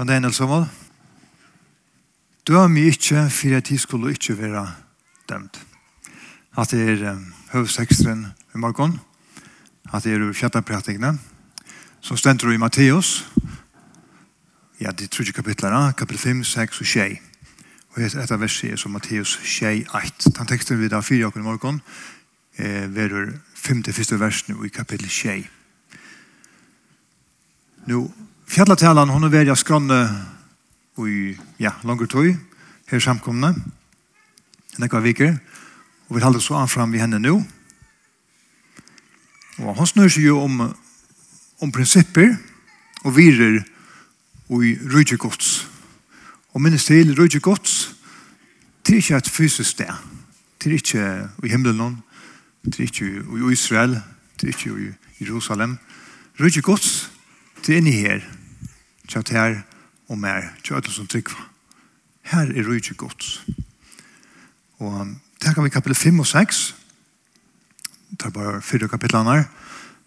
Jan Daniel Samuel. Døm ikke for at de skulle ikke være dømt. At det er um, høvsekstren i morgen. At det er fjattapratikene. Som stender i Matteus. Ja, det tror ikke kapitlene. Kapitel 5, 6 og 6. Og et av verset er som Matteus 6, 8. Den teksten vi da fyrer oss i morgen. Eh, verur 5. første versen i kapitel 6. Nå Fjallatalan, hon er verja skranne i, ja, langer tøy, her samkomne, nekva viker, og vi halder så anfram vi henne nu. Og hon snur seg jo om, om prinsipper og virer og i rujtjegods. Og minnes til rujtjegods, det er ikke et fysisk sted. Det er ikke i himmelen, det er ikke i Israel, det er ikke i Jerusalem. Rujtjegods, det er inne her tja her og mer, tja ötla som tryggva. Her er rujtje gods. Og det kan vi kapitel 5 og 6, tar bare fyra kapitlene her,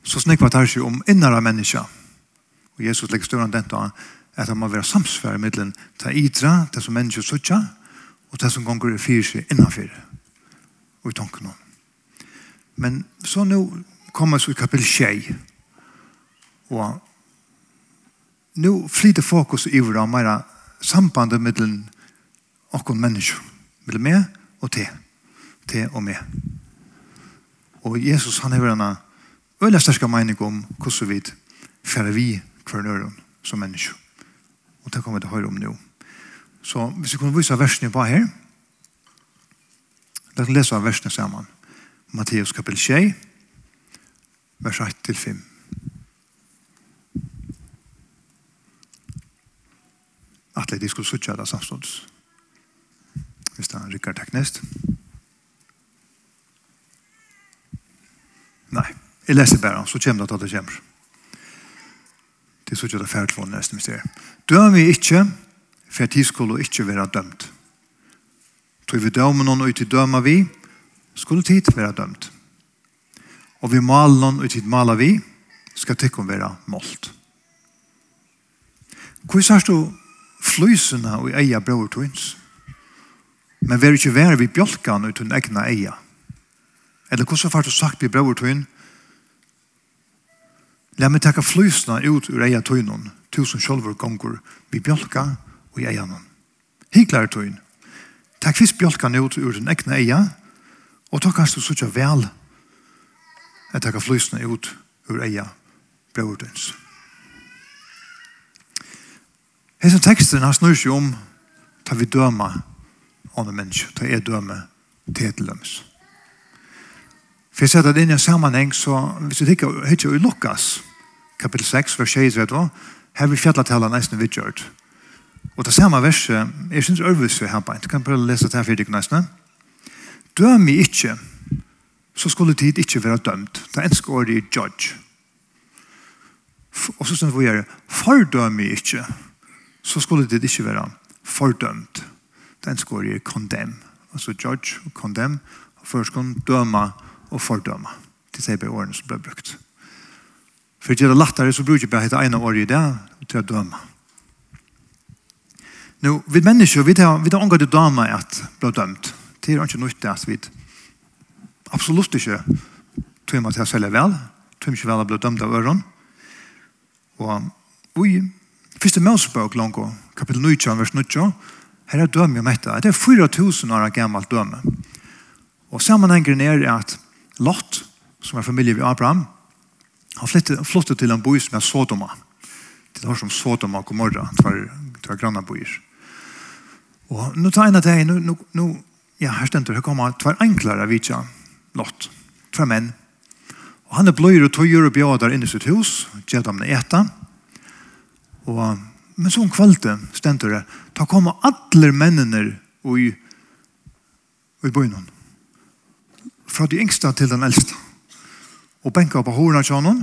så snakka tar sig om innere människa. Og Jesus legger større enn dette at han må være samsvær middelen ta idra, det som mennesker suttja, og det som gonger fyrir seg innanfyr og i tanken om. Men så nu kommer vi kapitel 6 og nu flyter fokus i våra mera sambandet mellan och människor. Mellan mig och te. Te och mig. Och Jesus han har en öliga starka mening om hur vi färre vi kvar öron som människor. Och det kommer vi att höra om nu. Så vi kunne vise versene versen på här. Låt oss lese versene sammen. Matteus kapitel 6, vers 1-5. at de skulle suttje det samstånds. Hvis det er Rikard teknist. Nei, jeg leser bare, så kommer det at det kommer. Det er suttje det fært for neste mysteriet. Døm vi ikke, for at de skulle ikke være dømt. Tog vi dømen noen ut i døma vi, skulle tid være dømt. Og vi maler noen ut i maler vi, skal tikkum være målt. Hvor sier du flysene og eia bror tøyns. Men vær ikke vær vi bjolkan uten egna eia. Eller hvordan har du sagt vi bror tøyn? La meg takke flysene ut ur eia tøynon, tusen sjolver gonger vi bjolka og eia noen. Hiklare tøyn. Takk fisk bjolkan ut ur den egna eia, og takk hans du sutja vel at takke flysene ut ur eia bror tøyns. Hesa teksten har snur seg om ta vi døma andre mennesker, ta er døma til et løms. For jeg ser det inn i en sammenheng, så hvis vi tenker ikke i Lukas, kapitel 6, vers 6, her vi fjallatala nesten vidgjørt. Og det samme verset, jeg synes øvelse vi har beint, du kan bare lese det her fyrir nesten. Døm i ikke, så skulle tid ikke være dømt. Det er en skår i judge. Og så synes vi er, fordøm i ikke, så skulle det ikke være fordømt. Den skulle gjøre condemn. Altså judge og condemn. Og først kan døme og fordøme. er bare årene som ble brukt. For det er lettere så bruker jeg bare et ene år i det til å døme. Nå, vi mennesker, vi tar, vi tar omgå å døme at ble dømt. Det er ikke nytt at vi absolutt ikke tror man til å selge vel. Tror meg ikke vel å bli dømt av øren. Og vi Fyrste Mosebok langt, kapitel 19, vers 19, her er dømme om dette. Det er 4000 år gammalt dømme. Og sammenhengen er at Lot, som er familie ved Abraham, har flyttet, flyttet til en by som er Sodoma. Det har som Sodoma og Gomorra, tver, tver granna byer. Og nå tar en av deg, nå, nå, nå ja, her stender, her kommer tver enklere vidtja, Lot, tver menn. Og han er bløyre og tøyer og bjøder inn i sitt hus, gjør dem det etter, Og, men så om kvalte, stendur det, ta koma alle mennene i, i bøynen. Fra de yngste til den eldste. Og benka på hårene til honom.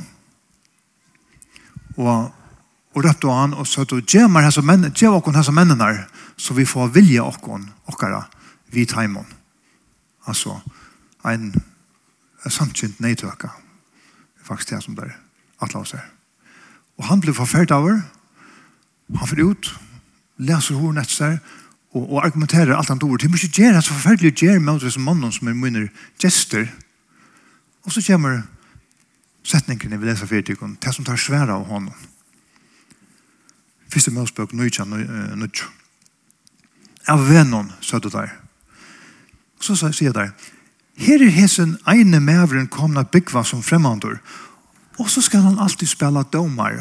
Og, og røpte av han og sa til, at gjemmer hese mennene, gjemmer okkon hese mennene så vi får vilje okkon, okkara, vi taimon. Altså, en, en samtjent neitøkka. Faktisk det som der, atlaus er. Og han ble forferdt over, Han får ut, leser horen etter seg, og, og argumenterer alt han dår. Det må ikke så forferdelig gjøre med oss mannen som er munner gester. Og så kommer setningene vi leser for etikon, det som tar svære av honom. Første møsbøk, nøytja, nøytja. Av vennom, sa du der. Så sier jeg der, her er hesen ene mævren komna byggva som fremmandur, og så skal han alltid spela domar,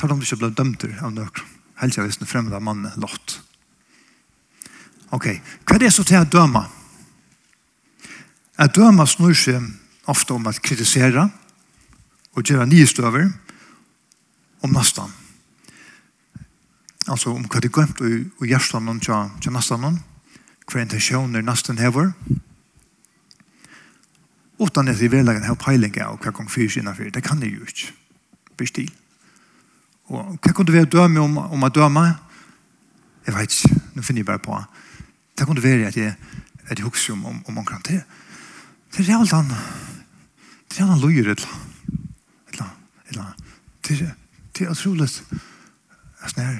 tar de ikke ble dømt av nøkker. Helst jeg visste fremmede av mannen lott. Ok, hva er det så til å døme? Å døme snur seg ofte om å kritisere og gjøre nye støver om nesten. Altså om hva de gømt og hjertet noen til nesten noen. hva intensjoner nesten hever, utan at i velagen har peiling av hva kong fyrs innanfyr, det kan det jo ikke. Bestil. Og hva kunne det være døme om, om å døme? Jeg vet ikke, nå finner jeg bare på. Det kunne være at jeg, at jeg husker om, om, om omkring det. Det er alt han, det er alt han løyer et eller annet. Det er, det er utrolig. Sånn her.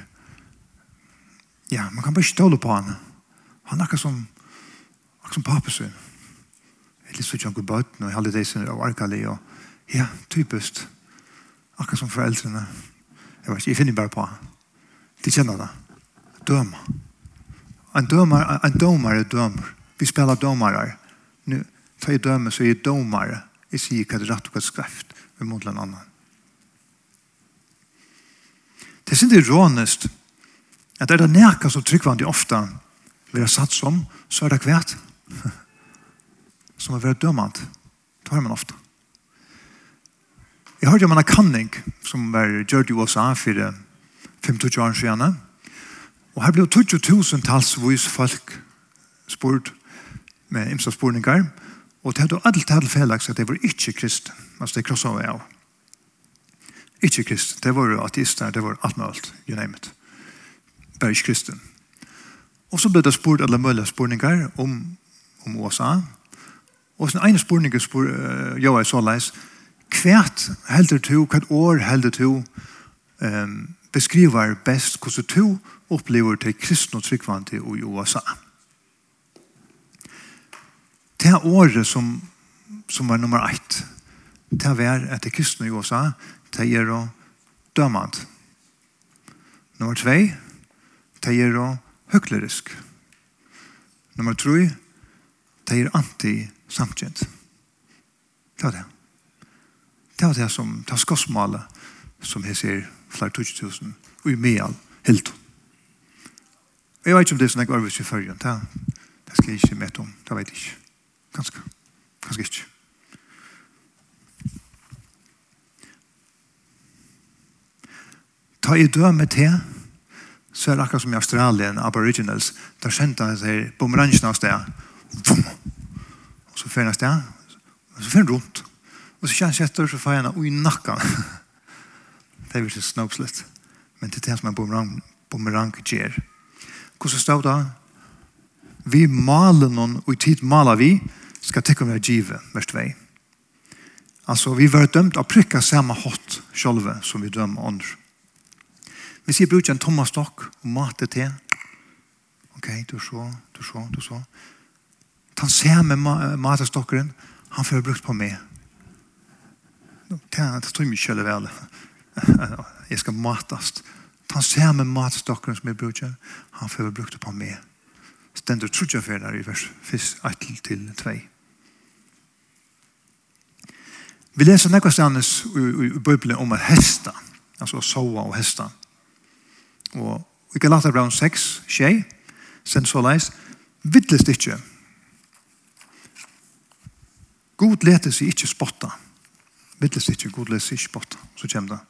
Ja, man kan bare ikke ståle på han. Han er akkurat som, akkurat som papesyn. Jeg lyst til å kjønne bøten, og jeg har litt det som er arkelig, og ja, typisk. Akkurat som foreldrene. Ja Jeg vet ikke, jeg finner bare på. De kjenner det. Døma. En dømer, en dømer er dømer. Vi spiller dømere. Nå, tar jeg dømer, så er jeg dømere. Jeg sier hva det er rett og hva skreft vi mot en annen. Det er ikke rånest at det er det nærke som tryggvandig ofte vi har satt som, så er det kvært som er vært dømant. Det har man ofte. Jeg hørte om en kanning som var gjørt i USA for 25 år siden. Og her ble 20.000 000 talsvis folk spurt med imsa spurningar. Og det hadde alt til felaks at det var ikke kristen. Altså det krosset av av. Ikke kristen. Det var ateister, det var alt med alt. You name it. Bare ikke kristen. Og så ble det spurt alle mulige spurningar om, om USA. Og så en spurning spur, uh, jeg så leis. Kvært heldur du, hva år heldur du um, beskriver best hvordan du opplever til kristne og tryggvante i USA? Det året som, som var nummer ett, det var at det kristne i USA, det er å dømant. Nummer tvei, det er å høklerisk. Nummer tre, det er anti-samtjent. Det var det. Det var det som, det var skosmålet som jeg ser flere tusen tusen og i meal helt. Jeg vet ikke om det er sånn jeg var i førjen. Det, det skal jeg ikke møte om. Det vet jeg ikke. Ganske. Ganske ikke. Ta i døme til så er det akkurat som i Australien, aboriginals, der kjente han seg bumerangene av sted. Og så fer han sted. Og så fer han rundt. Og så kjenner jeg etter, så får jeg henne ui nakka. det er virkelig snopslet. Men det er det som er bumerang, bumerang gjør. Hvordan står det? Vi maler noen, og i tid maler vi, skal tekke om vi er givet, vers 2. Altså, vi var dømt av prikka samme hot sjølve som vi dømmer andre. Vi sier bruker en tomma stokk og mate til, ok, du så, du så, du så, den samme ma matestokkeren, han får brukt på meg, det tror jeg mye kjøle vel. Jeg skal matast. Han ser med matstokken som jeg bruker. Han får brukt det på meg. Stendur trutja fyrir i vers 1 til 2. Vi leser nekva stannes i Bibelen om at hesta, altså sova og hesta. Og i Galater Brown 6, tjei, sen så leis, vittlest ikkje. God leter seg ikkje spotta vittles ikke, god les ikke bort, så kommer det.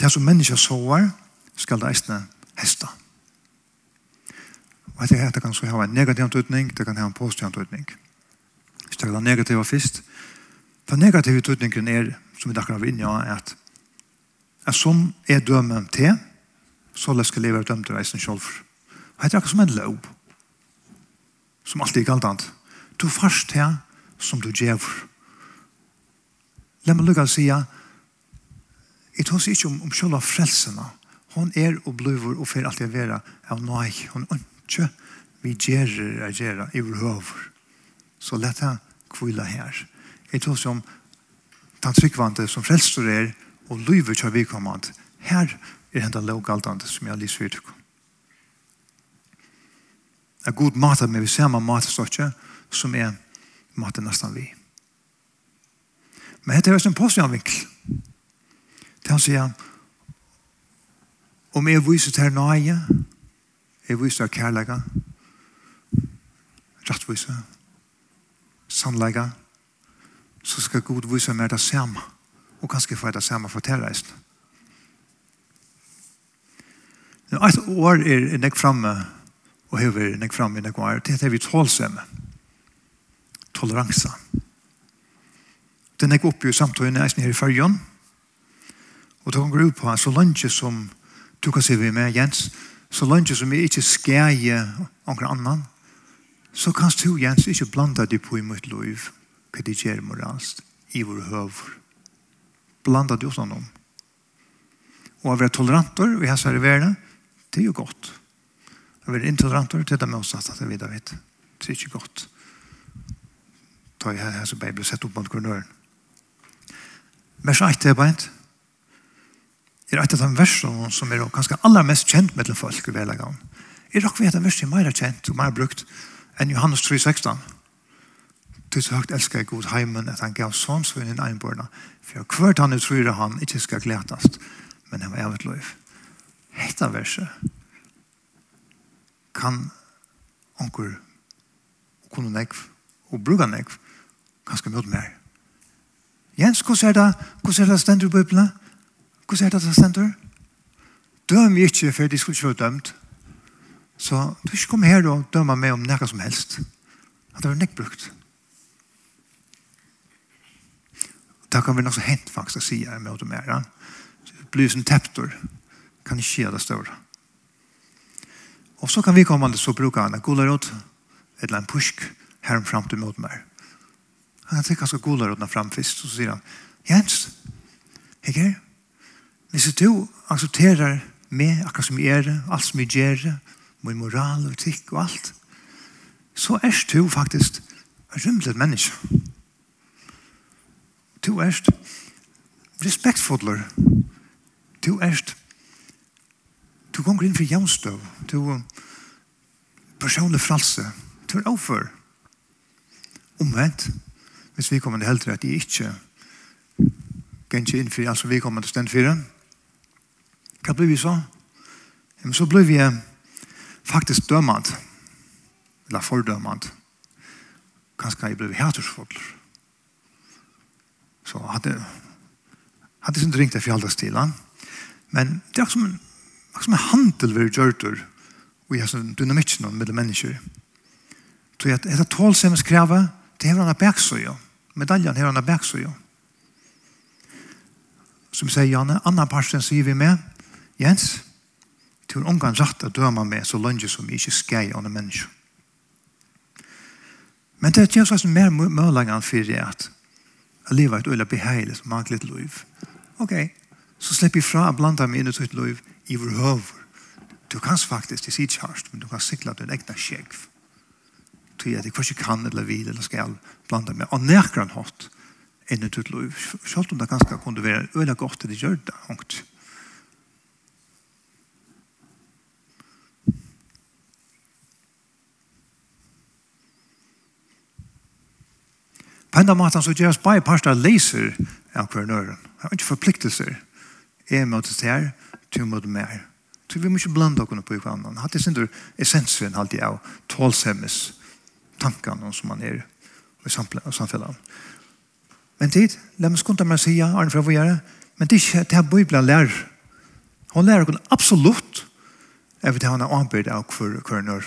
Det som mennesker sover, skal det eisne hesta. Og etter det kan så ha en negativ utning, det kan ha en positiv utning. Hvis det er det negative først, den negative utningen er, som vi akkurat var inne i, at at som er dømen til, så lær skal leve dømt til eisen selv. Og det er akkurat som en lov, som alltid er galt annet, Du først til som du gjør. La meg lukka sija, jeg tar seg ikke om, om sjåla frelsene. Hon er og bluver og fer alltid vera av nøy. Hon er ikke vi gjerer er gjerer i høver. Så lett jeg kvila her. Jeg tar seg om den tryggvante som frelster er og lyver kjør vi kommand. Her er hendan lovgaldande som jeg lyser ut. Jeg god mater med vi ser samme matstokje som er mater nesten vi. Men dette er også en påståndvinkel. Til han sier, om jeg viser til nøye, jeg viser til kærlighet, rettviser, sannlegger, så skal Gud vise meg det samme, og kanskje få det samme for tilreisen. Et år er jeg fremme, og hever jeg fremme i noen år, det er vi tålsømme, toleranser. Toleranser Den er oppe i samtøyene eisen her i fyrjon. Og det kan gå ut på så langt som du kan se vi med Jens, så langt som vi ikke skjer noen annan, så kan du Jens ikke blanda deg på i mitt liv hva det gjør moralst i vår høver. Blanda deg også noen. Og å være toleranter og jeg sverre verden, det er jo godt. Å være intoleranter, det er det med oss at det er videre vet. Det er ikke godt. Ta i her, her så bare blir sett opp mot grunnøren. Vers 1 er beint. Er et av de versene som er ganske aller mest kjent med folk i velagene. Er dere vet at verset er mer kjent og mer brukt enn Johannes 3, 16. Til så høyt elsker jeg god heimen at han gav sånnsvinnen einbørna. For hvert han utryrer han ikke skal gledast, men han var evet løyf. Hetta verset kan onkur kunne nekv og bruga nekv ganske mye mer. Jens, hvordan er det? Hvordan er det stendt i Bibelen? Hvordan er det det stendt? Døm ikke, for de skulle ikke være dømt. Så du ikke kom her og dømme meg om noe som helst. At det var nekk brukt. Det kan vi nok så hent faktisk å si jeg med å mer. Det blir som teptor. Kan ikke skje det større. Og så kan vi komme an til så bruker han en gullerot, eller en pusk, herfram til mot mer. Han tenker ganske skal gå der fram først, og så sier han, Jens, ikke er? Hvis du aksepterer meg, akkurat som jeg er, alt som jeg gjør, min moral og etikk og alt, så er du faktisk en rymlet menneske. Du er respektfodler. Du er du kommer inn for jævnstøv. Du er personlig fralse. Du er overfor. Omvendt hvis vi kommer til helter at de ikke ganger inn for alt som vi kommer til stand for. Hva blir vi så? Men så blir vi faktisk dømmant, eller fordømmant. Kanskje jeg blir hætersfodler. Så hadde hadde sin ringt det for alle stilene. Men det er som en, som er handel ved gjørter og jeg har dynamikken med mennesker. Så jeg, etter tålsemmens krevet, det er hva han har bæksøy om medaljen her han er bæk. Som sier Janne, annan parten sier vi med, Jens, til en omgang rett å døme med så lønge som vi ikke skal gjøre mennesker. Men det er ikke sånn mer mølagene for det at jeg lever et øyne beheilig som har litt liv. Ok, så slipper jeg fra å blande meg inn i sitt liv i vår høver. Du kan faktisk, det sier ikke men du kan sikla din egna skjegg til at jeg kanskje kan eller vil eller skal blanda med og nærkere han hatt enn et til. Selv om det ganske kunne være øyne godt til det gjør det hongt. På enda måten så gjør gjøres bare parster leser av hver nøren. Det er ikke forpliktelser. Jeg måtte se her, til møter mer. Så vi må ikke blande oss på hverandre. Hatt det sin essensen alltid av tålsemmes tankene som man er i samfunnet. Men tid, la meg skunde meg si, Arne fra Vujare, men det er ikke det her Bibelen lærer. Hun lærer hon absolutt Jeg vet det hon har anbyrd av hver kvarnör.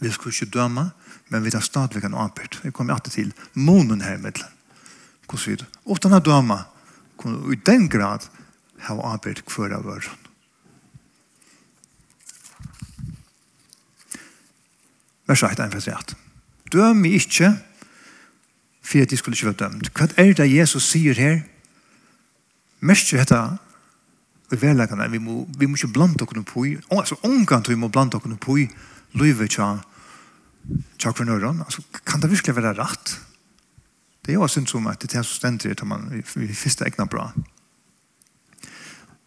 Vi skal ikke døme, men vi tar stadigvæk en anbyrd. Vi kommer alltid til månen her i middelen. Hvordan vi mittlen. Utan att døme, i den grad har anbyrd hver av öronen. Vers 1, 1, vers 8. Døm vi ikke, for at de skulle ikke være dømt. Hva er det Jesus sier her? Mest ikke dette, og velagene, vi må, vi må ikke blande dere på i, altså omgant vi må blande dere på i, løyve tja, tja kronøren, altså kan det virkelig være rett? Det er jo synd som at det er så stendig, det man vi første egna bra.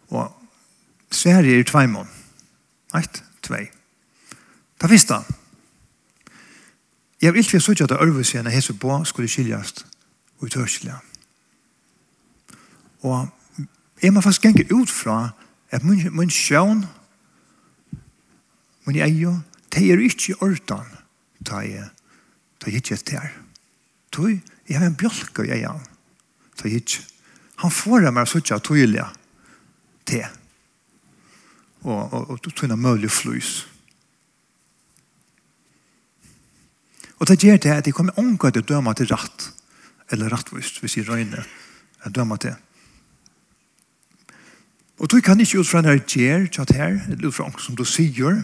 Og Sverige er tveimån. Eit, tvei. Ta fyrsta, Jeg vil ikke sørge at det ørvis igjen at Jesu på skulle skiljast og utørskelig. Og jeg må faktisk gjenge ut fra at min, min sjøen, min eie, det er ikke i ordan ta jeg, ta jeg ikke etter tog jeg har en bjølke i eie, ta jeg ikke. Han får meg sørge at tøyelig til. Og, og, og tog en mulig flys. Og det gjør det at jeg kommer omgå til å døme til rett, eller rettvist, hvis jeg røyner, jeg døme til. Og du kan ikke ut fra når jeg gjør til her, eller ut fra noe som du sier,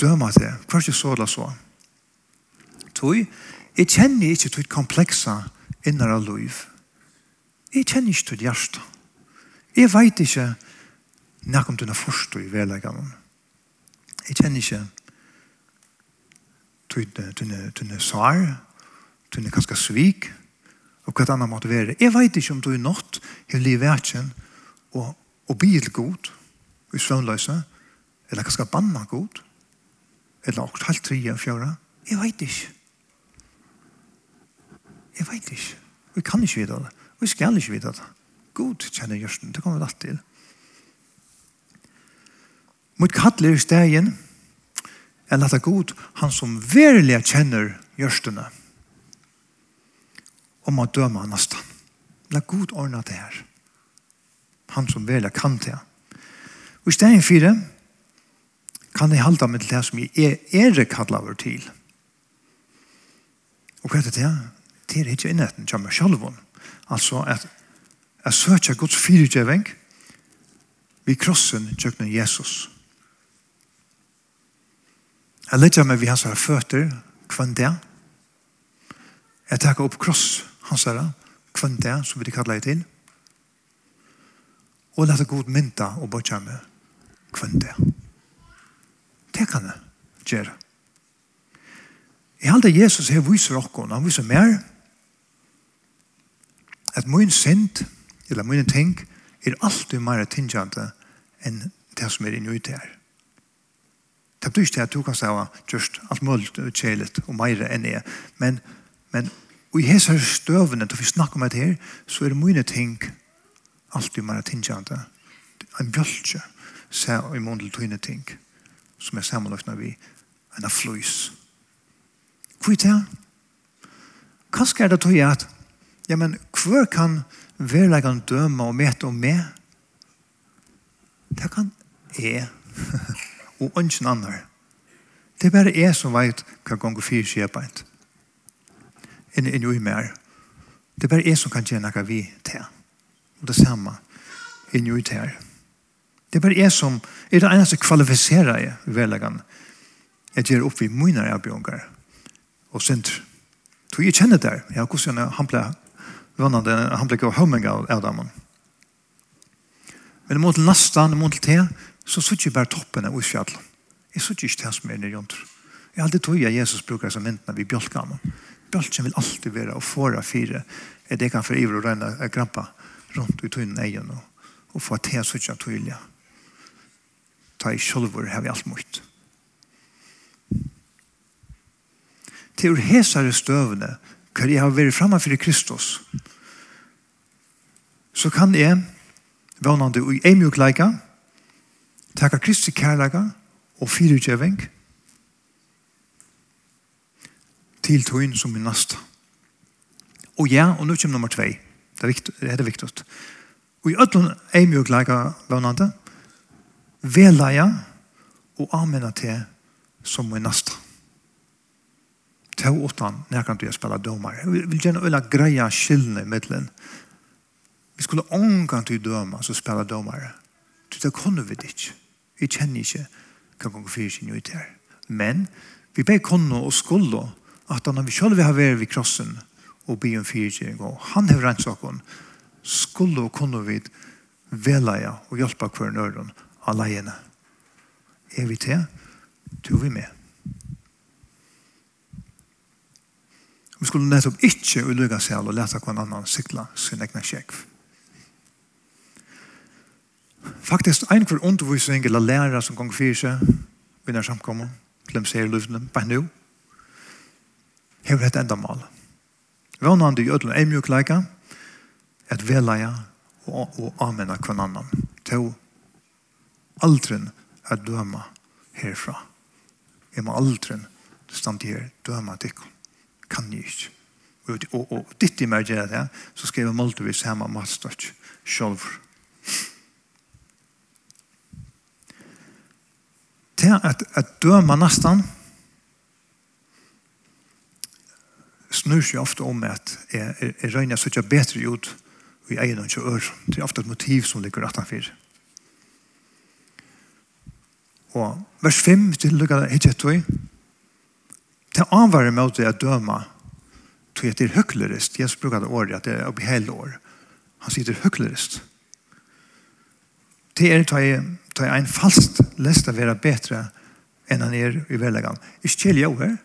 døme til, hva er det så eller så? Tøy, jeg kjenner ikke til kompleksa innar av liv. Jeg kjenner ikke til hjertet. Jeg vet ikke når om du er forstå i vedleggene. Jeg kjenner ikke tøyne, tøyne, tøyne sår, kaska svik, og hva annet måtte være. Jeg vet ikke om du er nått i livverken og, og bil god, i søvnløse, eller kaska banna god, eller også halvt tre og fjøre. Jeg vet ikke. Jeg vet ikke. Vi kan ikke vite det. Vi skal ikke vite det. God kjenner Gjørsten, det kommer vi alltid til. Mot kattler i stegen, enn at det er god, han som verilig kjenner gjørstene, om å døme han nesten. La god ordne det her. Han som verilig kan det. Og i stedet fire, kan jeg halda meg til det som jeg er, er kallet over til. Og hva er det det? Det er ikke innheten til meg selv. Altså at jeg søker Guds firegjøving vi krossen tjøkner Jesus. Jesus Jeg lytter meg ved hans her føtter, kvann det. Jeg takker opp kross hans her, kvann det, som vi kallar det til. Og lette god mynda og bortja meg, kvann det. Det kan jeg gjøre. Jeg halte Jesus her viser okkon, han viser mer at min synd, eller min ting, er alltid mer tingende enn det som er inni ut her. Det betyr ikke at du kan stava just alt mulig kjelet og mer enn jeg. Men, men og i hese støvene, da vi snakker om det her, så er det mye ting alltid mer tingene. En bjølse ser i mån til tøyne ting som er sammenlagt når vi en fløys. Hvor er det? Hva skal det tøye at ja, men hvor kan verleggen døme og møte om meg? Det kan jeg. og ønsken annar. Det er bare jeg som vet hva gong gonger fyrir skjebeint. Enn en ui mer. Det er bare jeg som kan gjøre noe vi til. Og det samme enn ui til. Det er bare jeg som er det eneste kvalifiserer jeg i velagene. Jeg gjør opp i mine avbjørnger og synder. Så jeg kjenner det. Jeg har hvordan han ble vannende, han ble gav hømming av Adam. Men det må til nesten, det må til, så sitter jeg bare toppen av utfjallet. Jeg sitter ikke til som er nere under. Jeg har alltid tog at Jesus bruker som myntene ved bjølkene. Bjølken vil alltid være og fåra fire er det kan for ivre og regne er grampa rundt i tøynen egen og, og få til å sitte tydelig. Ta i kjølver har vi alt mot. Til å hesare støvende hva jeg har vært fremme for Kristus så kan jeg vannande i emjukleika takka Kristi kærlega og fyrutjeving til tøyen som min nasta. Og ja, og nå kommer nummer 2. Det er viktig. Det er viktig. Og i ødlun er mye glega vannande og amena til som min nasta. Tau åttan, når kan du spela dømar. Jeg vil gjerne øyla greia skyldne i middelen. Vi skulle ångan til døma, så spela dømar. Det kunne vi ikke. Vi kjenner ikke hva gong fyrir sin ut her. Men vi ber konno og skullo at han vi sjálf har vært ved krossen og be om fyrir sin gang. Han har rent saken skullo og konno vid velaja og hjelpa hver nøyron alene. Er vi til? Tror vi med. Vi skulle nettopp ikke ulyga seg og leta hver annan sikla sin egna kjekv. Faktisk en for undervisning eller lærer som gong fyrir seg vi nær samkommer til dem ser løftene på nu hever et enda mal. Vånande i ødelen er mjuk leika et veleia og, og amena kvann annan til aldrin er døma herfra. Jeg må aldrin stand her døma tikkum. Kan jeg ikke. Og, og, og ditt i meg gjør det, så skriver Moltevis hjemme Mastach sjølver til at, at døma nesten snur seg ofte om at jeg, jeg, jeg regner så ikke bedre ut i egen og ikke ør. Det er ofte et motiv som ligger rett og Og vers 5 til lukket det ikke etter. Det anvarer med at jeg døma tog at det er høklerist. Jesus bruker det året at det er oppeheld år. Han sier det er høklerist. høklerist det er ta ta ein fast lesta vera betre enn han er i vellegang. Ikke kjell jo her.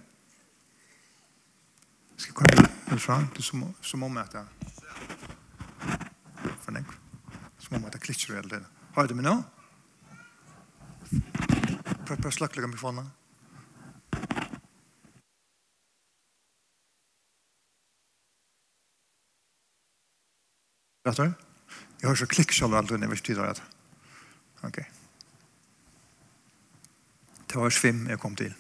Skal komme helt fram, det som, som om at for nek. Som om at jeg klitser hele tiden. Har du det med nå? Prøv å slakke litt mikrofonen. Rätt Jag har så klick själv allt när vi tittar att Ok. Det var svim 5 jeg kom til.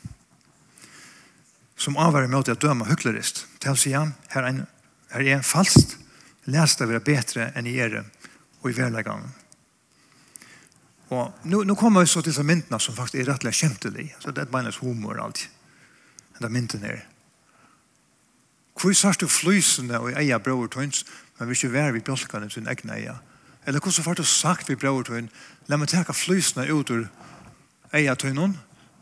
Som avværer møte att döma hyklerist. Til sier han, her er, en, her er en falskt, les av være betre enn i ere og i verleggene. Og nu, nu kommer vi så til disse myntene som faktisk er rettelig kjentelig. Så det er bare humor och allt. det er myntene er. Hvor sørst du flysene og eia bror tøyns, men vi ikke være vi bjolkene sin egne eia. Eller hvordan får du sagt vi bror til henne? La meg teka flysene ut ur eia til henne.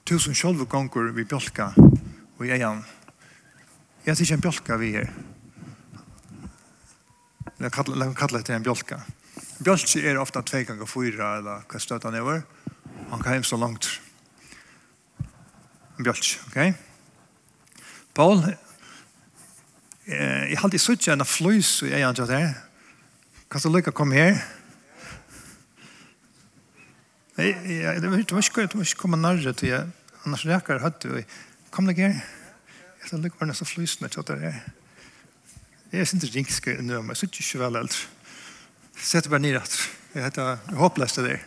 Tusen sjolv gonger vi bjolka og i eian. Jeg tykker en bjolka vi er. La meg kalla etter en bjolka. Bjolka er ofta tvei ganger fyra eller hva støtta han er. Han kan heim så langt. En bjolka, ok? Paul, eh, jeg har alltid sutt en fløys i eian til det Kan du lykke å komme her? Nei, det var ikke, du må ikke komme nærmere til jeg. Annars reker jeg du. Kom deg her. Jeg skal lykke å være nesten flysende til at det er. Jeg er ikke ringske nå, men jeg sitter ikke vel eldre. Sett bare ned at jeg heter håpløst det der.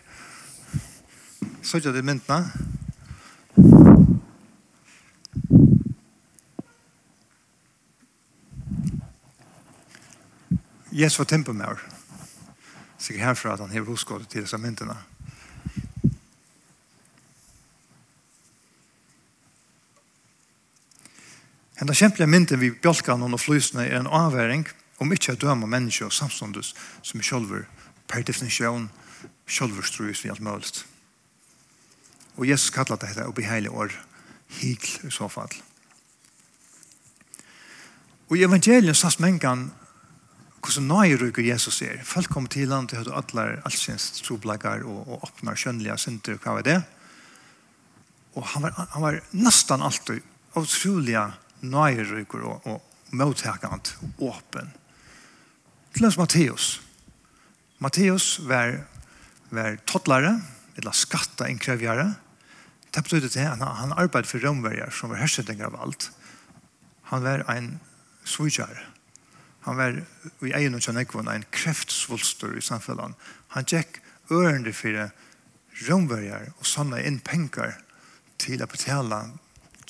Så ikke det myntene. Jesus var tempo med oss. Så jeg herfra at han hever hoskålet til disse myntene. En av kjempelige mynten vi bjolkan og flysene er en avværing om ikke å døme mennesker og samståndes som er sjølver per definisjon sjølverstrus vi alt mulig. Og Jesus kallet dette å bli år hikl i så fall. Og i evangeliet sats mengan hvordan nøyrykker Jesus er. Folk kommer til han til at alle allsins troblagar og, og åpner kjønnelige synder, hva er det? Og han var, han var nesten alltid utrolig nøyrykker og, og mottakant og åpen. Til oss Matteus. Matteus var, var tottlare, eller skatta innkrevjare. Det betydde til han, han arbeidde for romverjer som var hersedninger av alt. Han var en svujare Han var i egen og kjønnekvån en kreftsvulster i samfunnet. Han gikk ørende for romverger og sånne inn penger til å betale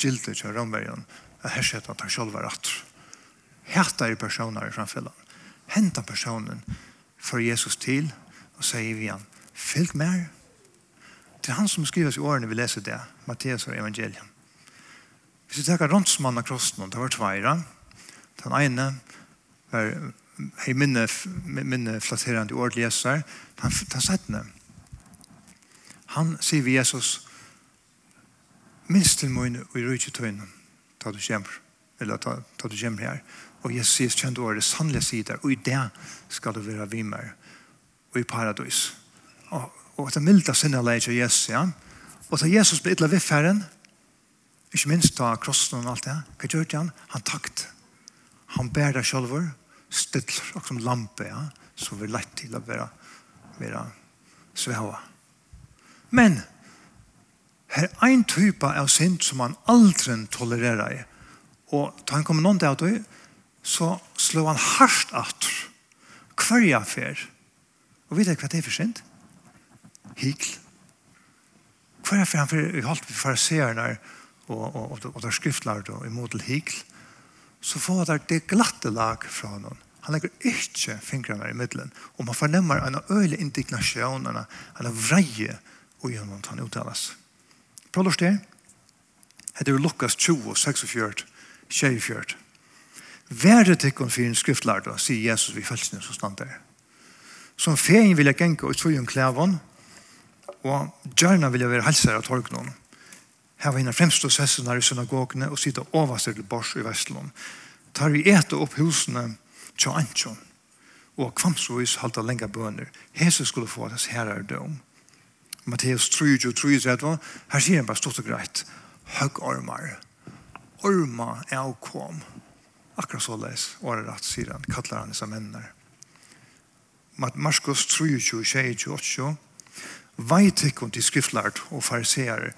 gildet til romvergen og her at han selv var rett. Hette er personer i samfunnet. Henta personen for Jesus til og sier vi han, fylg mer. Det er han som skriver i årene vi leser det, Matteus og evangeliet. Hvis vi tenker rånsmannen av krossen, det var tveire. Den ene, var hei minne, minne flatterende ord leser, han, han sett det. Han sier vi Jesus, minst til min og i rydde tøyne, ta du kjemper, eller ta, ta du kjemper her. Og Jesus sier kjente året sannlige sider, og i det skal du være vimmer, og i paradis. Og, og det milde sinne leger Jesus, ja. Og da Jesus ble ytla vifferen, ikke minst da krossen og alt det, hva gjør han? Han takt. Han bærer det selv, still, og som lampe, ja, så vi er lett til å være, være sveva. Men, her er en type av synd som man aldri tolererer i, og da han kommer noen til at du, så slår han hardt at hver jeg fer. Og vet du hva det er for synd? Hikl. Hver jeg fer han fer, vi holdt for farseerne og, og, og, og, og der skriftlærte og imot til hikl så får det det glatte lag fra noen. Han legger ikke fingrene i middelen, og man fornemmer en øyelig indignasjon, en vreie og gjennom han uttales. Prøv å det. Hette er Lukas 20, 46, 24. Være tikkun for en skriftlærd, sier Jesus vi følelsene som stand der. Som feien vil jeg genke og tvøyen klævån, og gjerne vil jeg være helser av torgnoen her var en av fremste sessene i synagogene og sitte overstyr til bors i Vestlån. Tar vi etter opp husene til Antjon og kvamsvis halte lenge bøner. Jesus skulle få hans herrar døm. Matteus 3, 23, 30, her sier han bare stort og greit, høgg ormar. Orma er og kom. Akkurat så les, året rett, sier han, Kattler han disse mennene. Marskos 3, 26, 28, Veit ikkon til skriftlært og fariseer,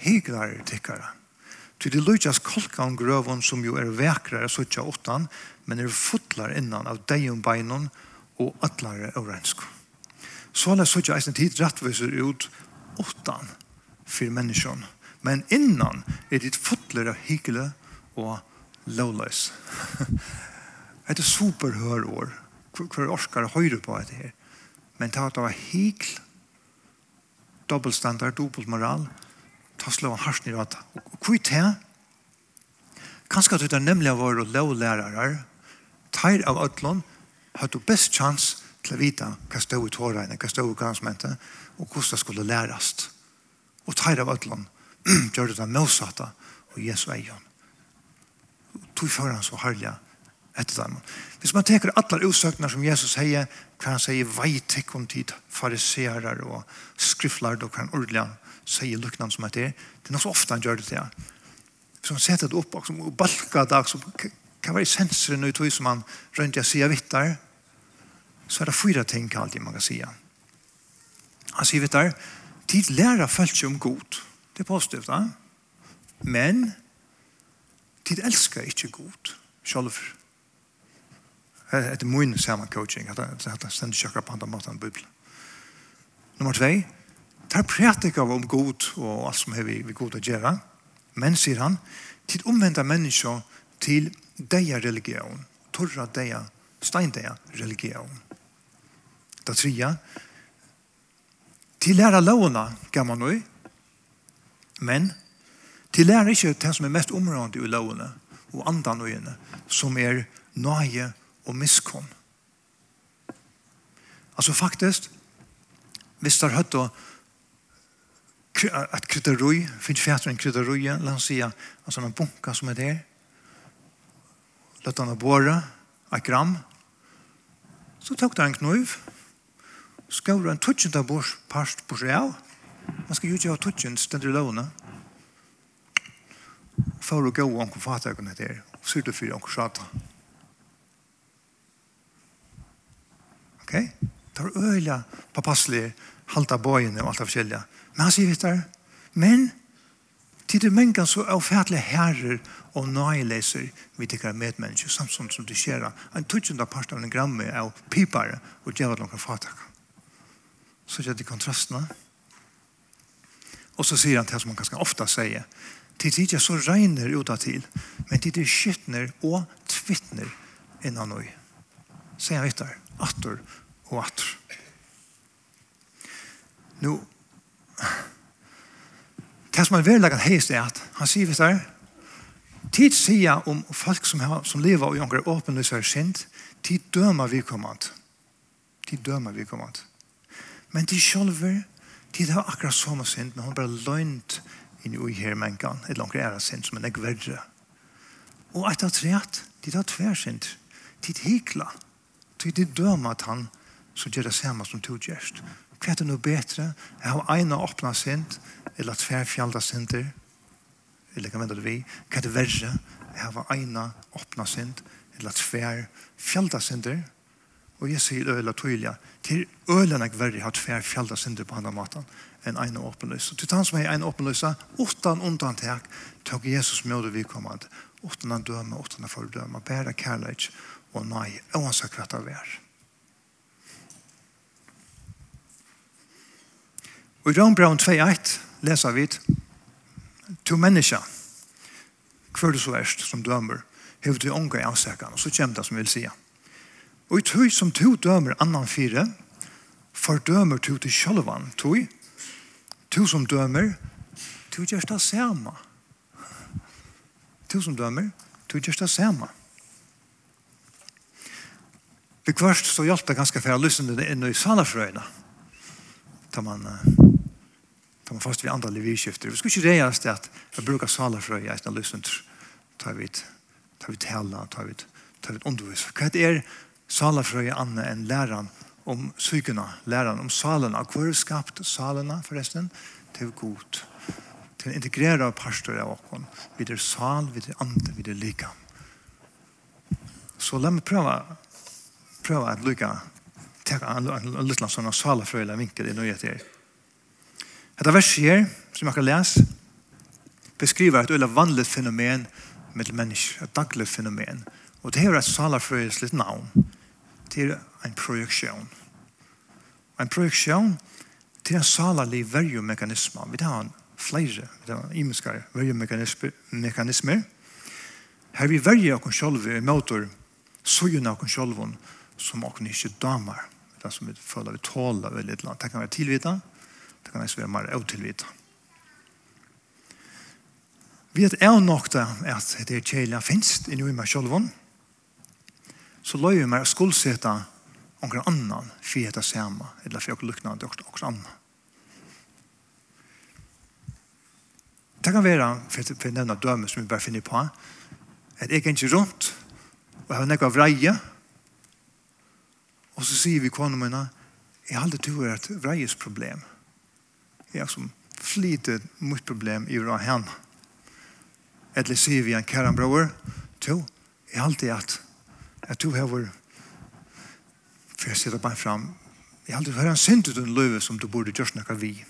hygnar tikkara. Ty det lutjas kolkan grøvun som jo er vekrare suttja åttan, men er fotlar innan av deion beinon og atlare örensko. Så la suttja eisen tid rattviser ut åttan for menneskjon, men innan er dit fotlar av hygla og lowless. Et er superhørår. Hver orskar høyre på det her. Men ta av hygl, dobbelstandard, dobbeltmoral, ta slå han harsen i rata. Og hvor er det? Kanskje at det er nemlig av våre lovlærere, teir av ødlån, har du best chans til å vite hva stod i tårene, hva stod i gansmente, og hvordan det skulle læres. Og teir av ødlån gjør det den motsatte og Jesu eion. Tog for han så herlig etter dem. Hvis man teker alle utsøkene som Jesus sier, kan han sier veitikk om tid fariserer og skriftlærd og kan ordelig sier lukkna som heter, det er nok så ofte han gjør det til han. Så han setter det opp, og, balka dag, så kan være sensorer nu i tog som han rundt jeg sier vittar, så er det fyra ting alltid man kan si. Han sier vittar, tid lærer følt seg om god. Det er positivt, da. Men, tid elsker ikke god, sjálf. Det er min saman coaching, at det stendt sjokkar på andre måten enn Bibelen. Nummer 2 tar prætika om god og alt som har vi, vi god å gjøre. Men, sier han, til omvendte mennesker til deia religion. Torra deia, steindeia religion. Da tria. Til læra lovna, gav man nøy. Men til læra ikke det som er mest områdende i lovna og andan nøyene, som er nøye og miskunn. Altså faktisk, hvis det er høyt at kryddaroj, finnes fjætter en kryddaroj, låt säga, alltså en bunka som er der, Låt han å båre, et gram. Så tok det en kniv, skår en tutsen av bors, parst på seg av. Man skal jo ikke ha tutsen, ständer i lovene, for å gå och omkring fatögonet der, og syr du fyra omkring sjata. Ok? Det var øyla, papassliga, halta bøyene og alt av forskjellige. Men han sier etter, men til det mengan så er færdelig herrer og nøyleser vi tykker medmennesker, samtidig som det skjer en tutsjunda part av en gramme av pipare og djevel noen fatak. Så gjør det kontrastene. Og så sier han til som han ganske ofta sier, til tidsja så regner ut av til, men til det skyttner og tvittner innan nøy. Sier han etter, atter og atter. Nå, det som er veldig heist er at han sier hvis det er tid sier om folk som, har, som lever og jonker åpenløs er sint tid dømer vi kommand tid dømer vi kommand men de sjølver tid har akkurat som sint men hun bare løgnt inn i her mennkene et langt ære sint som en ek verre og etter treet tid har tversint tid hikla tid dømer at han så gjør det samme som to gjerst hva er det noe bedre? Jeg har ene åpna sint, eller tver fjalda sinter, eller hva mener du vi? Hva er det verre? Jeg har ene åpna sint, eller tver fjalda sinter, og jeg sier det øyla tøyla, til øyla jeg verre har tver fjalda sinter på andre måten, enn ene åpenløse. Til han som er ene åpenløse, utan undantak, tok Jesus med det vidkommende, utan han døme, utan han fordøme, bare kærleik, og nei, oansett hva det er. Og i Rønbraun 2.1 leser vi to mennesker, hver du så erst som dømer, hever du ånga i avsøkene, og så kommer det som vil si Og i tøy som to dømer annan fire, fordømer to til sjølvan, tøy, to som dømer, to gjør det samme. To som dømer, to gjør det samme. Vi kvart så hjelper det ganske for å lysne det inn i salafrøyene, Da man kom fast vi andra livskifter. Vi skulle ikke reas det att jag brukar salafrøy i eisne løsund. Tar vi tar vi tala, tar vi tar vi undervis. Hva er salafrøy anna en läran om sykene, läran om salarna, Hvor är skapt förresten forresten? Til god. till en integrerad pastor av oss vid er sal, vid er ande, vid er lika. Så la mig pröva pröva att lycka ta en liten sånn salafrøyla vinkel i nöjet her. Dette verset her, som jeg kan lese, beskriver et øyla vanlig fenomen med mennesker, et daglig fenomen. Og det er et salafrøyeslitt navn. Det er en projeksjon. En projeksjon til en salarlig verjumekanisme. Vi tar en flere, vi tar en imeskare verjumekanismer. Her vi verjer oss selv i måter, så gjør oss selv som oss ikke damer. Det som vi føler vi tåler veldig langt. Det kan være tilvittet, Det kan jeg være mer utilvitt. Vi vet er nok det at det er kjelja finst i noe med sjølven, så løy vi meg å skuldseta noen annan for det samme, eller for noen luknande og noen annan. Det kan være, for å nevne døme som vi bare finner på, at jeg er ikke rundt, og jeg har nekka vreie, og så sier vi kvannet mine, jeg har aldri tur et vreies problem jag som flyter mot problem i vår hen. Eller sier vi en karambror, to, er alltid at jag tror jag var for jeg sitter bare frem jeg har alltid hört en synd ut en löve som du burde gjøre snacka vi.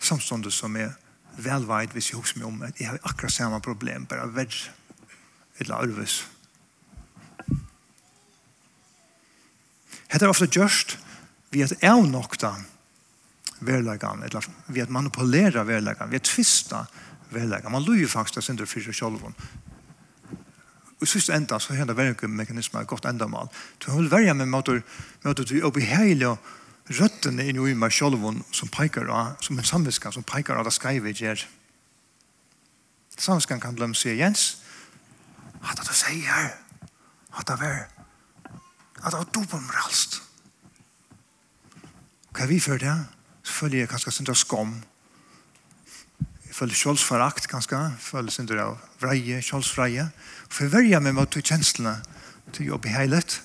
Samståndet som er velveit hvis jeg husker meg om at jeg har akkurat samme problem, bare vedd eller arves. Hette er ofte gjørst, vi at avnokta verlegan, eller vi at manipulera verlegan, vi at tvista verlegan. Man lujer faktisk sin for seg selv. Og sist enda så hender verlegan-mekanismer et godt endamal. Du vil verja med måter, måter du oppeheilig røttene inn i meg selv som peikar av, som en samviska som peikar av det skaivet gjer. Samviskan kan blom se Jens, at det du sier, at det var, at det var dobbelmralst. Hva er vi for det? Så føler jeg kanskje sin skam. Jeg føler kjølsforakt kanskje. Jeg føler sin av vreie, kjølsvreie. For jeg verger meg mot kjenslene til jobb i heilet.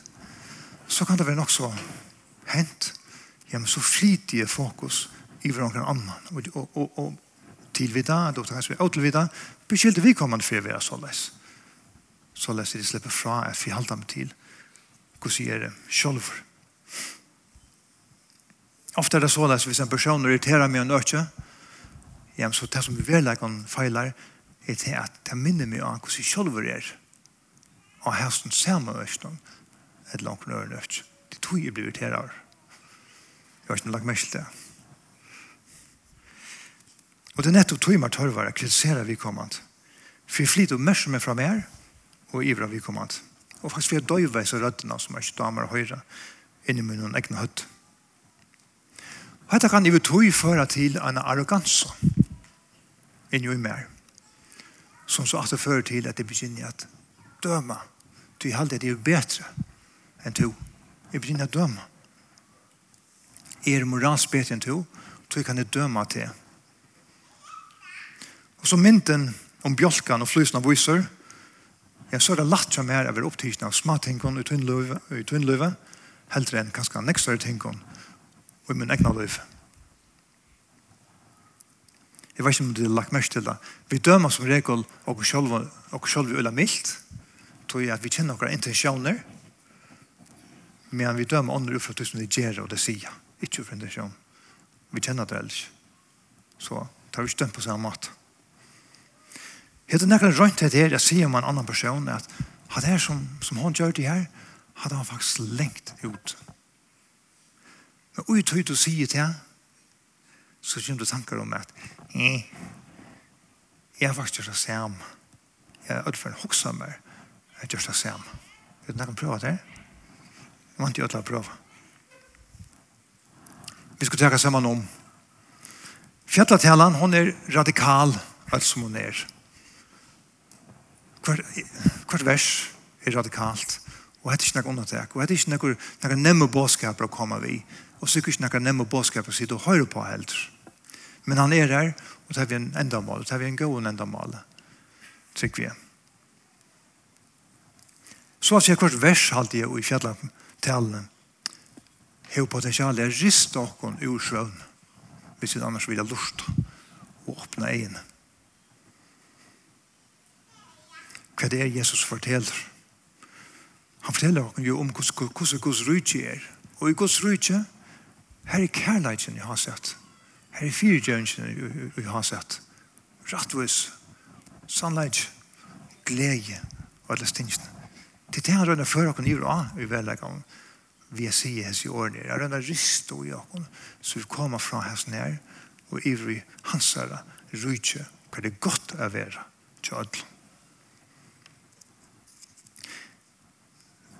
Så kan det være nok så hent. Ja, men så flitige fokus i hverandre annan. Og, og, og, og tilvida, og kanskje vi åtelvida, beskyldte vi kommende for å være såleis. Såleis er det slipper fra at vi halter med til. Hvordan gjør det? Kjølver. Kjølver Ofta er det så at hvis en person irriterer meg og nødvendig, ja, så det som vi vedlegger feiler, er til at det minner meg om hvordan jeg selv er. Og her som ser meg nødvendig, et langt nødvendig. Det tror jeg blir irriterer. Jeg har ikke lagt meg til det. Og det er nettopp tog meg tørvare, kritisere vi kommand. For jeg flyter oppmerksomhet fra mer, og ivra vi kommand. Og faktisk vi har døyveis og røddene som er ikke damer og høyre, inni min egne høtt. Og dette kan i tog føre til en arroganse inni jo i mer. Som så at det fører til at det begynner at døma. Du er alltid er bedre enn to. Jeg begynner at døma. Er moralsk bedre enn to, så kan jeg døma til. Og så mynden om bjolkan og flysna viser, jeg så er det latt som er over opptidsen av småtingene i tunnløve, heldre enn kanskje nekstare tingene og i min egna liv. Jeg vet ikke om du har lagt mest til det. Vi dømer som regel og selv, og selv vi øyler mildt, tror jeg at vi kjenner noen intensjoner, men vi dømer andre ut fra tusen vi gjør og det sier, ikke ut intensjon. Vi kjenner det ellers. Så tar vi ikke dømt på samme måte. Jeg hadde nekker rønt til det jeg sier om en annen person, at det her som, som hun gjør det her, hadde han faktisk lengt ut. Men ui tøy du sier til så kommer du tanker om at eh, jeg faktisk gjort det samme. Jeg har utført en hoksammer. Jeg har gjort det samme. Vet du noen prøve det? Jeg vant ikke å prøve. Vi skal tenke sammen om Fjallatelen, hon er radikal, alt som hon er. Hvert, hvert vers er radikalt. Og hette ikke noe undertek, Og hette ikke noe, noe nemme bådskaper å komme vi og sikkert ikke noen nemme bådskap å sitte og høre på helt. Men han er her, og tar vi en endamål, og tar vi en god endamål. Trygg vi. Så at jeg hvert vers halte jeg i fjallet talene, har potensialet er rist dere ur svøvn, hvis vi annars vil ha lust og åpne egen. Hva det er Jesus forteller? Han forteller dere jo om hvordan Guds rydtje er. Og i Guds rydtje er Her er kærleitjen jeg har sett. Her er fyrtjøringen jeg har sett. Rattvis, sannleitj, glede og alle stingsene. Det er det han rønner før åkken i ura i velleggen. vi er sige hans i årene. Jeg rønner rist og i åkken så vi kommer fra hans nær og ivrig hans herre rydtje, hva det er godt å være til ødelen.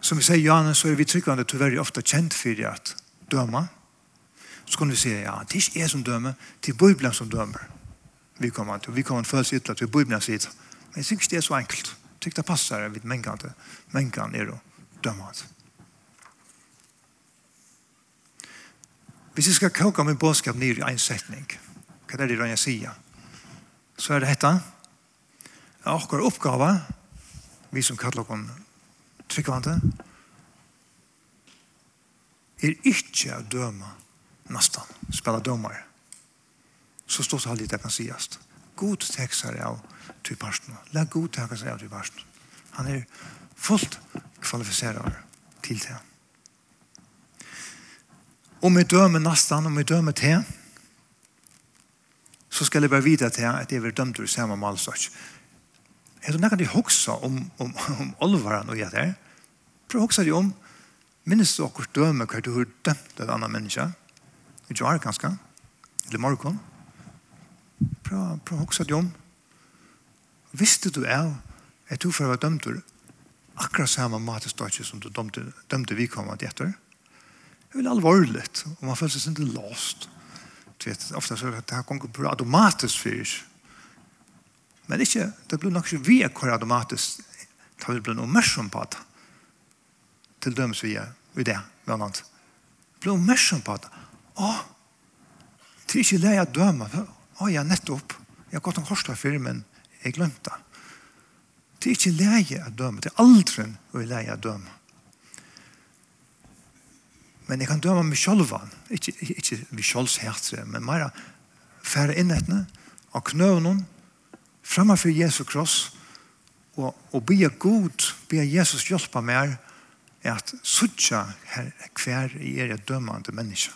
Som vi sier, Janne, så er vi tryggvande til veldig ofte kjent for at døma, så kunne vi se, ja, det er ikke jeg som dømer, det er Bibelen som dømer. Vi kommer til, vi kommer til å følelse ytla til Bibelen sitt. Men jeg synes ikke det er så enkelt. Jeg synes det passer vidt mengene til. Mengene er å dømme det. Hvis jeg skal koka min bådskap ned i en setning, hva er det jeg sier? Så er det dette. Det er akkurat oppgave, vi som kaller oss tryggvante, er ikke å døme nästan spela domare. Så stort har det kan sägas. God texare av typ parsten. La god texare av typ parsten. Han är fullt kvalificerad till det. Om vi dömer nästan, om vi dömer det så ska det bare vite till att det är dömt ur samme malsats. Jag tror nästan det hoksa om, om, om olvaren og jeg der? där. å också det om minnes du akkurat døme hva du har dömt en annan människa i jar ganska eller morgon pra pra också om. visste du är att du för var dömd akkurat samma mateståtje som du dömde dömde vi komma till efter det är väl allvarligt och man följer sig inte lost. Du vet ofta så att det här kommer på automatiskt för men inte det blir nog så vi är kvar automatiskt tar vi blir nog mer på att till döms vi är i det bland annat blir mer på att Å, det er ikke det jeg dømer. Å, jeg er nettopp. Jeg har gått en korsdag før, men jeg glemte det. Det er ikke leie å døme. Det er aldri å leie å døme. Men jeg kan døme meg selv. Ikke, ikke vi selv hjerte, men mer færre inn etne, og knøvnen, fremme for Jesu kross, og, og be god, be Jesus hjelpe meg at suttje her hver er dømende menneske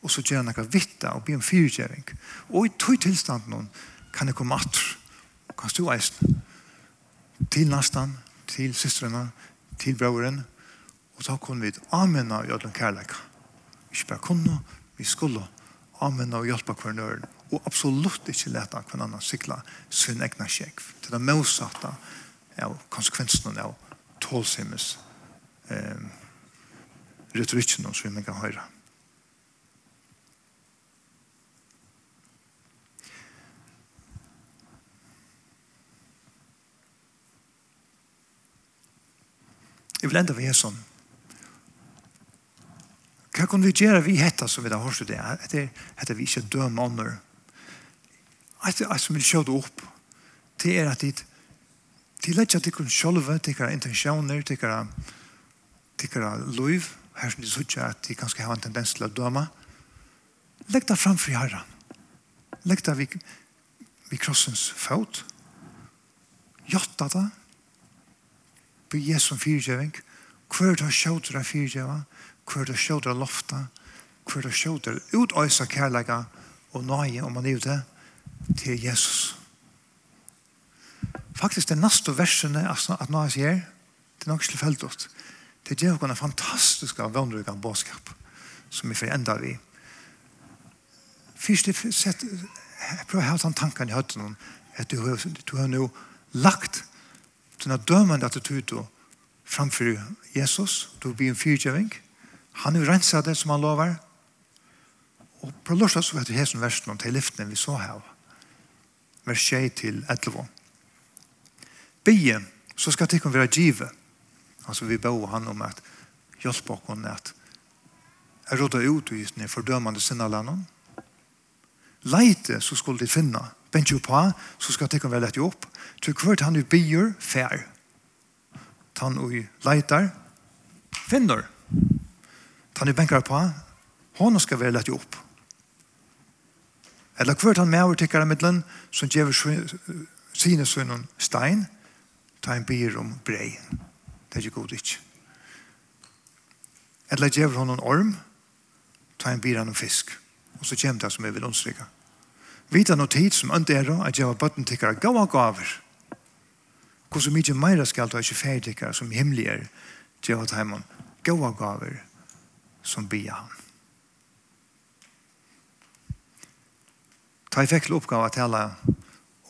og så gjør han noe vitte og blir en fyrtjøring. Og i tog tilstand noen kan jeg komme atter, kan stå eisen, til nesten, til systrene, til brøveren, og så kunne vi anmenne og gjøre den kærleik. Ikke bare kunne, vi skulle anmenne og hjelpe hverandre, og absolutt ikke leta hverandre sikla sin egna sjekk. Til det motsatte av konsekvensene av tålsimmes eh, retorikken som vi kan høre. vil enda vi er sånn. Hva kan vi gjøre vi hette som vi da har det? Hette, hette vi ikke døme ånder. Det er som vi kjører det opp, det er at de de lett at de kan sjølve, de kan intensjoner, de kan de kan lov, her som de sier at de kanskje har en tendens til å døme. Legg det fram for herren. Legg det vid, vid krossens fot. Jotta det vi Jesu fyrtjøving, hver da sjåter av fyrtjøva, hver da sjåter av lofta, hver da sjåter utøysa kærlega og nøye om man er ute til Jesus. Faktisk det neste versene at nøye sier, det er nok ikke tilfeldig. Det gjør jo en fantastisk og vannrykende bådskap som vi får enda vi. Først sett, jeg prøver å ha den tanken i høyden at du har, du har nå lagt denne dømende attituden framfor Jesus, du blir en fyrtjøving, han er renset det som han lover, og på lørdag så vet du hesen versen om til lyften vi så her, vers 6 til 11. Bie, så skal tikkun være givet. altså vi bør han om at hjelp og henne at jeg rådde ut i fordømende sinnalanden, leite så skulle de finne, Bent jo på, så skal tekken være lett jo opp. Til hvert han jo bier, fær. Han og leitar, finner. Han jo benker på, hon skal være lett opp. Eller hvert han med overtikkar i midlen, som gjør sine sønnen stein, ta en bier om brei. Det er ikke god ikke. Eller gjør hon en orm, ta en bier om fisk. Og så kommer det som jeg vil understrykke. Vita no tid som ønte er at jeg var bøtten tikkere gav og gaver. Hvor så mye meira skal du ikke ferdikkere som himmelig er til å ta hjemme gav og gaver som bia han. Ta i fekkel oppgave å tale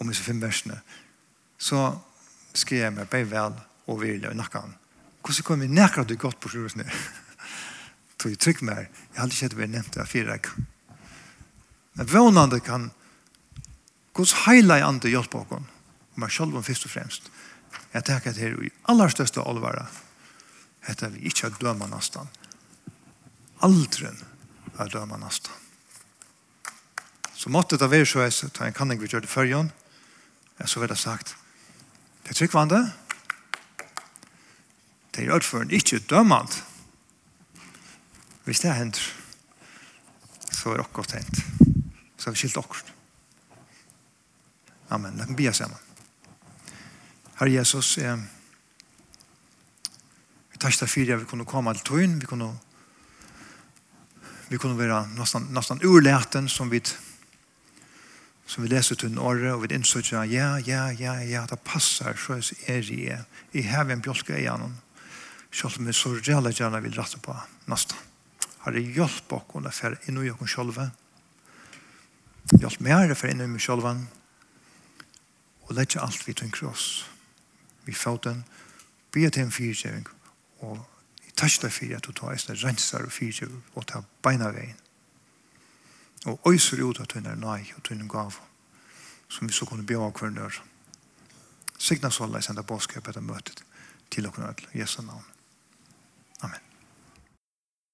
om disse fem versene, så skrev jeg meg bare vel og virkelig og nakken. Hvordan kommer vi nærkere du godt på sjurusene? Tog jeg trykk mer. Jeg hadde ikke vært nevnt det av fire Men vånande kan Guds heila heilige ande hjelper oss, men selv om først og fremst, jeg tenker at her i aller største olvara, heter vi ikke at døma nesten. Aldren er døma nesten. Så måtte det være så, jeg tar en kanning vi gjør det før, førjon, jeg så vil ha sagt, det er tryggvande, det er utføren ikke dømant. Hvis det hender, så er det godt hendt. Så er vi skilt akkurat. Amen. Låt mig be samman. Herre Jesus, eh, vi tar sig för vi kunne komme til tøyen, vi kunne vi kunne være nesten, nesten urleten som vi som vi leser til till norra og vi insåg ja, ja, ja, ja, det passer, så er det. I har en bjølke i bjolka selv om vi så jävla gjerne vil rette på nästan. Har det hjälpt oss å för inn i oss selv? Hjälp mig här för inne i oss själva og lette alt vi til en kross. Vi fått den, be til en fyrtjøring, og i tørste fyrir at du tar eisne renser og fyrtjøring, og tar beina veien. Og øyser ut at hun er nøy og tøyner gav, som vi så kunne be av hver nør. Signa så alla i sende bådskapet og møtet til okkur nødl, Jesu navn. Amen.